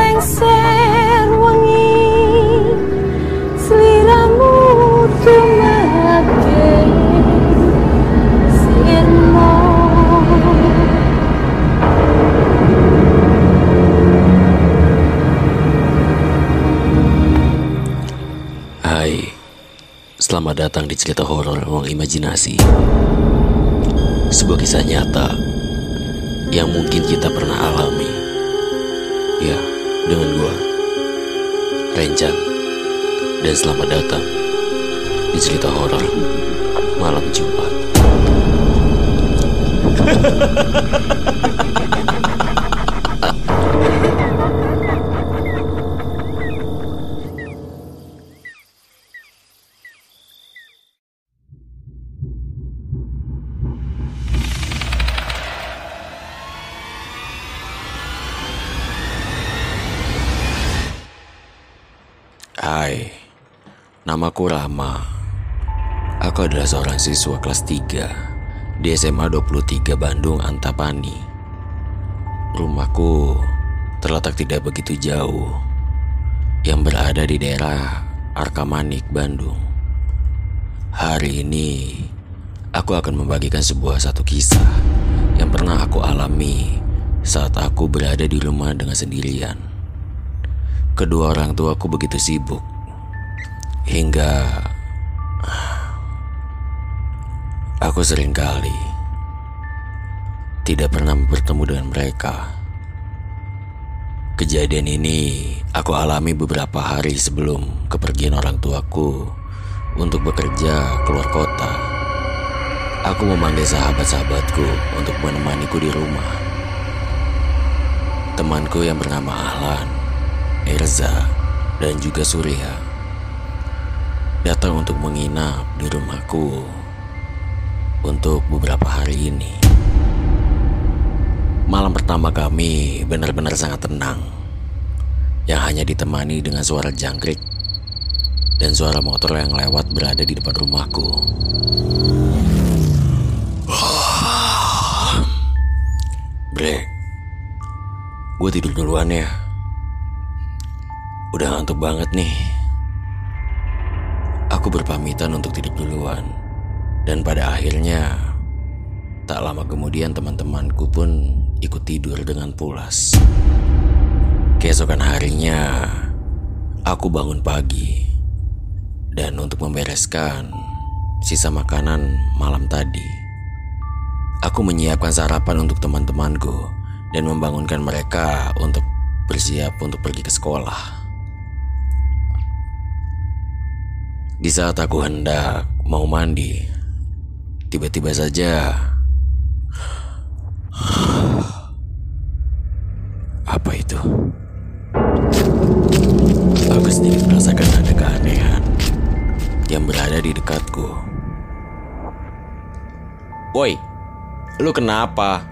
lengser wengi sliramu tumake selamat datang di cerita horor ruang imajinasi. Sebuah kisah nyata yang mungkin kita pernah alami. Ya, dengan gua, Renjan. Dan selamat datang di cerita horor malam Jumat. namaku Rama. Aku adalah seorang siswa kelas 3 di SMA 23 Bandung Antapani. Rumahku terletak tidak begitu jauh, yang berada di daerah Arkamanik, Bandung. Hari ini, aku akan membagikan sebuah satu kisah yang pernah aku alami saat aku berada di rumah dengan sendirian. Kedua orang tuaku begitu sibuk hingga aku sering kali tidak pernah bertemu dengan mereka. Kejadian ini aku alami beberapa hari sebelum kepergian orang tuaku untuk bekerja keluar kota. Aku memanggil sahabat-sahabatku untuk menemaniku di rumah. Temanku yang bernama Ahlan, Erza, dan juga Surya datang untuk menginap di rumahku untuk beberapa hari ini. Malam pertama kami benar-benar sangat tenang, yang hanya ditemani dengan suara jangkrik dan suara motor yang lewat berada di depan rumahku. Bre, gue tidur duluan ya. Udah ngantuk banget nih. Aku berpamitan untuk tidur duluan. Dan pada akhirnya, tak lama kemudian teman-temanku pun ikut tidur dengan pulas. Keesokan harinya, aku bangun pagi. Dan untuk membereskan sisa makanan malam tadi, aku menyiapkan sarapan untuk teman-temanku dan membangunkan mereka untuk bersiap untuk pergi ke sekolah. Di saat aku hendak mau mandi, tiba-tiba saja apa itu? Aku sedikit merasakan ada keanehan yang berada di dekatku. Woi, lu kenapa?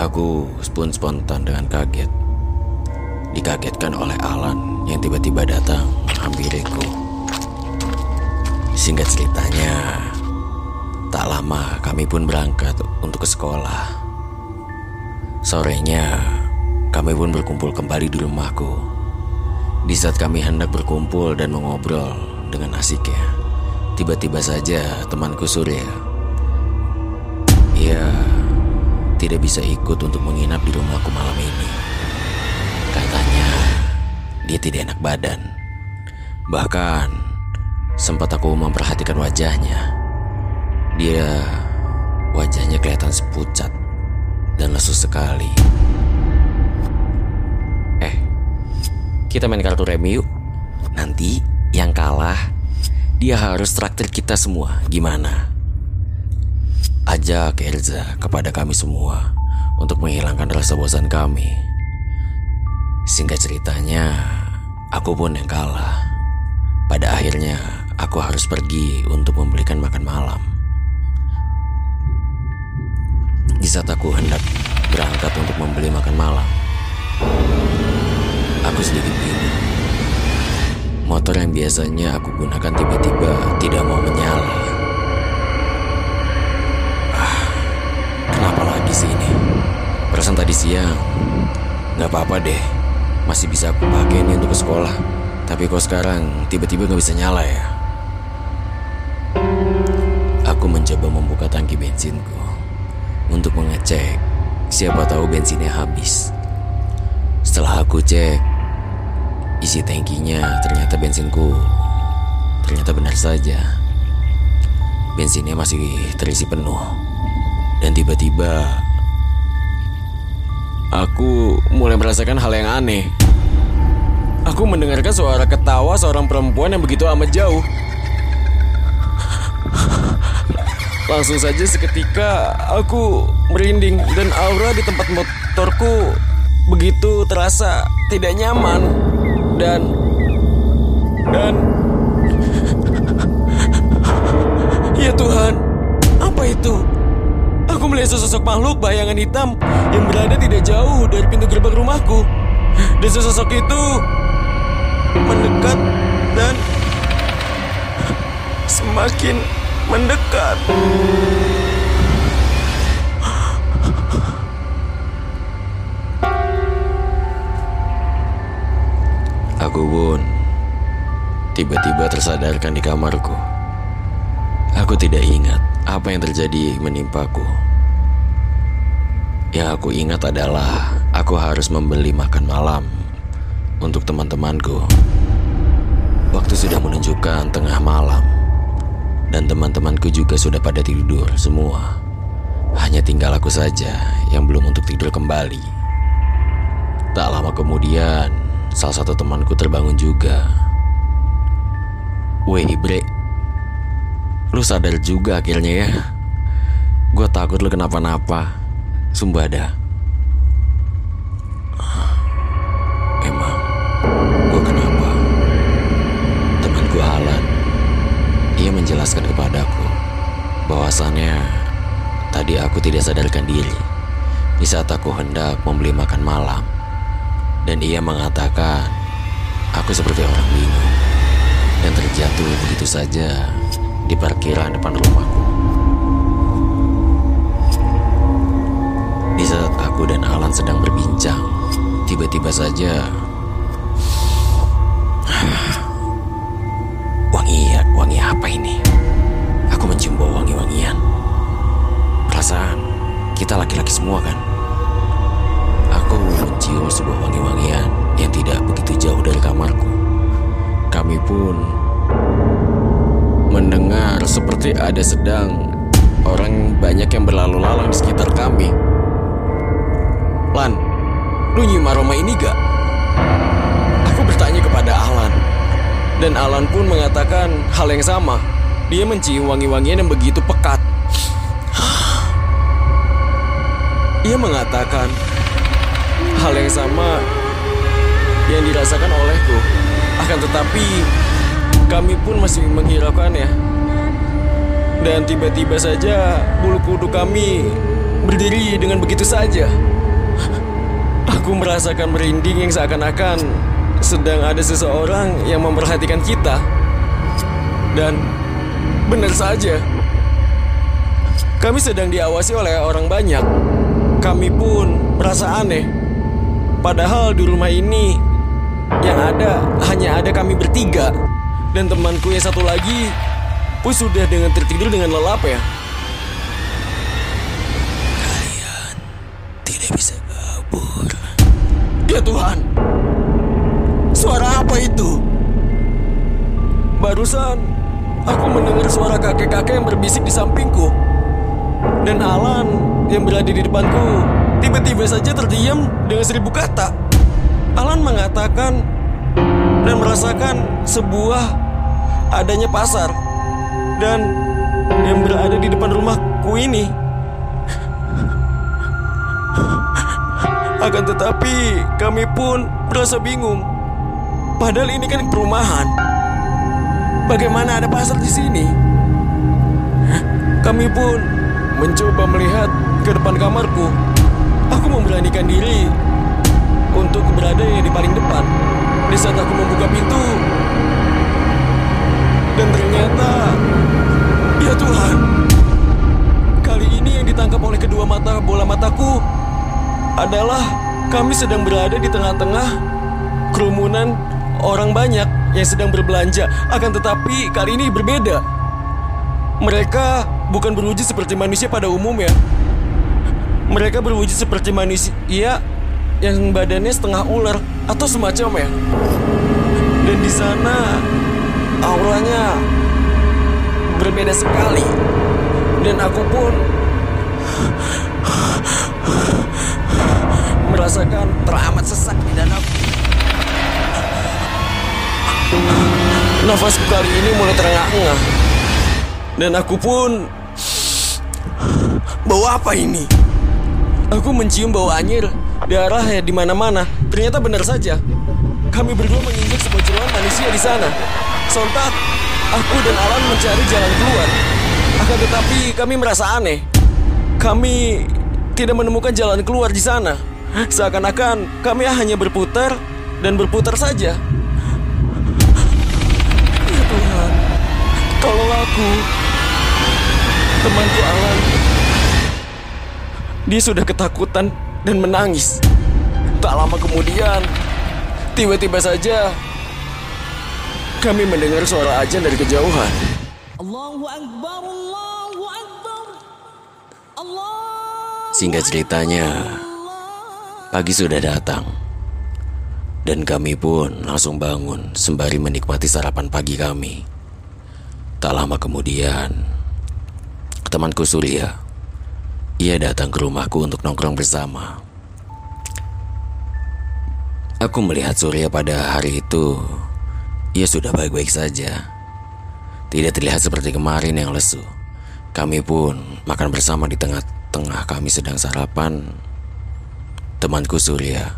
Aku pun spontan dengan kaget. Dikagetkan oleh Alan yang tiba-tiba datang menghampiriku. Singkat ceritanya, tak lama kami pun berangkat untuk ke sekolah. Sorenya, kami pun berkumpul kembali di rumahku. Di saat kami hendak berkumpul dan mengobrol dengan asiknya, tiba-tiba saja temanku Surya. Ia tidak bisa ikut untuk menginap di rumahku malam ini. Katanya dia tidak enak badan. Bahkan sempat aku memperhatikan wajahnya. Dia wajahnya kelihatan sepucat dan lesu sekali. Eh, kita main kartu remi yuk. Nanti yang kalah dia harus traktir kita semua. Gimana? Ajak Elza kepada kami semua untuk menghilangkan rasa bosan kami. Singkat ceritanya, aku pun yang kalah. Pada akhirnya, aku harus pergi untuk membelikan makan malam. Di saat aku hendak berangkat untuk membeli makan malam, aku sedikit bingung. Motor yang biasanya aku gunakan tiba-tiba tidak mau menyala. Kenapa lagi sih ini? Perasaan tadi siang, nggak apa-apa deh. Masih bisa aku pakai ini untuk ke sekolah. Tapi kok sekarang tiba-tiba nggak bisa nyala ya? Aku mencoba membuka tangki bensinku untuk mengecek siapa tahu bensinnya habis. Setelah aku cek isi tangkinya, ternyata bensinku ternyata benar saja. Bensinnya masih terisi penuh. Dan tiba-tiba aku mulai merasakan hal yang aneh. Aku mendengarkan suara ketawa seorang perempuan yang begitu amat jauh. Langsung saja seketika aku merinding dan aura di tempat motorku begitu terasa tidak nyaman dan dan Ya Tuhan, apa itu? Aku melihat sesosok makhluk bayangan hitam yang berada tidak jauh dari pintu gerbang rumahku. Dan sesosok itu mendekat dan semakin mendekat. Aku pun tiba-tiba tersadarkan di kamarku. Aku tidak ingat apa yang terjadi menimpaku. Yang aku ingat adalah aku harus membeli makan malam untuk teman-temanku. Waktu sudah menunjukkan tengah malam dan teman-temanku juga sudah pada tidur semua. Hanya tinggal aku saja yang belum untuk tidur kembali. Tak lama kemudian, salah satu temanku terbangun juga. Weh, Bre, lu sadar juga akhirnya ya? Gue takut lu kenapa-napa. Sumpah dah. Emang, gue kenapa? Temanku Alan, ia menjelaskan kepadaku bahwasannya tadi aku tidak sadarkan diri di saat aku hendak membeli makan malam. Dan ia mengatakan aku seperti orang bingung dan terjatuh begitu saja di parkiran depan rumahku. Aku dan Alan sedang berbincang, tiba-tiba saja wangi wangi apa ini? Aku mencium bau wangi-wangian. Perasaan kita laki-laki semua kan? Aku mencium sebuah wangi-wangian yang tidak begitu jauh dari kamarku. Kami pun mendengar seperti ada sedang orang banyak yang berlalu lalang di lu nyium ini gak? Aku bertanya kepada Alan. Dan Alan pun mengatakan hal yang sama. Dia mencium wangi-wangian yang begitu pekat. Ia mengatakan hal yang sama yang dirasakan olehku. Akan tetapi kami pun masih menghiraukannya. Dan tiba-tiba saja bulu kuduk kami berdiri dengan begitu saja. Aku merasakan merinding yang seakan-akan sedang ada seseorang yang memperhatikan kita. Dan benar saja, kami sedang diawasi oleh orang banyak. Kami pun merasa aneh. Padahal di rumah ini yang ada hanya ada kami bertiga. Dan temanku yang satu lagi pun sudah dengan tertidur dengan lelap ya. Kalian tidak bisa. Ya Tuhan, suara apa itu? Barusan aku mendengar suara kakek-kakek yang berbisik di sampingku. Dan Alan yang berada di depanku tiba-tiba saja terdiam dengan seribu kata. Alan mengatakan dan merasakan sebuah adanya pasar dan yang berada di depan rumahku ini. Akan tetapi kami pun merasa bingung. Padahal ini kan perumahan. Bagaimana ada pasar di sini? Kami pun mencoba melihat ke depan kamarku. Aku memberanikan diri untuk berada di paling depan. Di saat aku membuka pintu, dan ternyata, ya Tuhan, kali ini yang ditangkap oleh kedua mata bola mataku adalah kami sedang berada di tengah-tengah kerumunan orang banyak yang sedang berbelanja. Akan tetapi kali ini berbeda. Mereka bukan berwujud seperti manusia pada umumnya. Mereka berwujud seperti manusia yang badannya setengah ular atau semacamnya. Dan di sana auranya berbeda sekali. Dan aku pun merasakan teramat sesak di dalamku. Nafasku kali ini mulai terengah-engah. Dan aku pun Bau apa ini? Aku mencium bau anyir darah ya di mana-mana. Ternyata benar saja. Kami berdua menginjak sebuah jeruan manusia di sana. Sontak, aku dan Alan mencari jalan keluar. Akan tetapi kami merasa aneh. Kami tidak menemukan jalan keluar di sana. Seakan-akan kami hanya berputar dan berputar saja. Ya Tuhan, tolong aku. Temanku Alan dia sudah ketakutan dan menangis. Tak lama kemudian, tiba-tiba saja kami mendengar suara ajan dari kejauhan. Allahu Akbar, Allahu Akbar. Allah. Singkat ceritanya, pagi sudah datang. Dan kami pun langsung bangun sembari menikmati sarapan pagi kami. Tak lama kemudian, temanku Surya, ia datang ke rumahku untuk nongkrong bersama. Aku melihat Surya pada hari itu, ia sudah baik-baik saja. Tidak terlihat seperti kemarin yang lesu. Kami pun makan bersama di tengah-tengah kami sedang sarapan. Temanku Surya,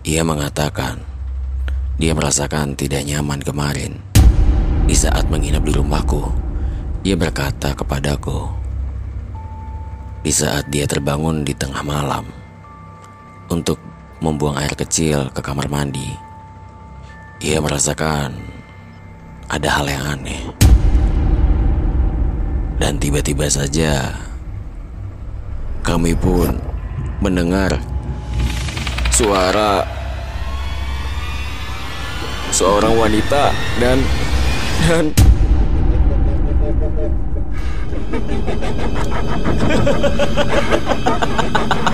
ia mengatakan dia merasakan tidak nyaman kemarin. Di saat menginap di rumahku, ia berkata kepadaku, di saat dia terbangun di tengah malam untuk membuang air kecil ke kamar mandi, ia merasakan ada hal yang aneh. Dan tiba-tiba saja kami pun mendengar suara seorang wanita dan dan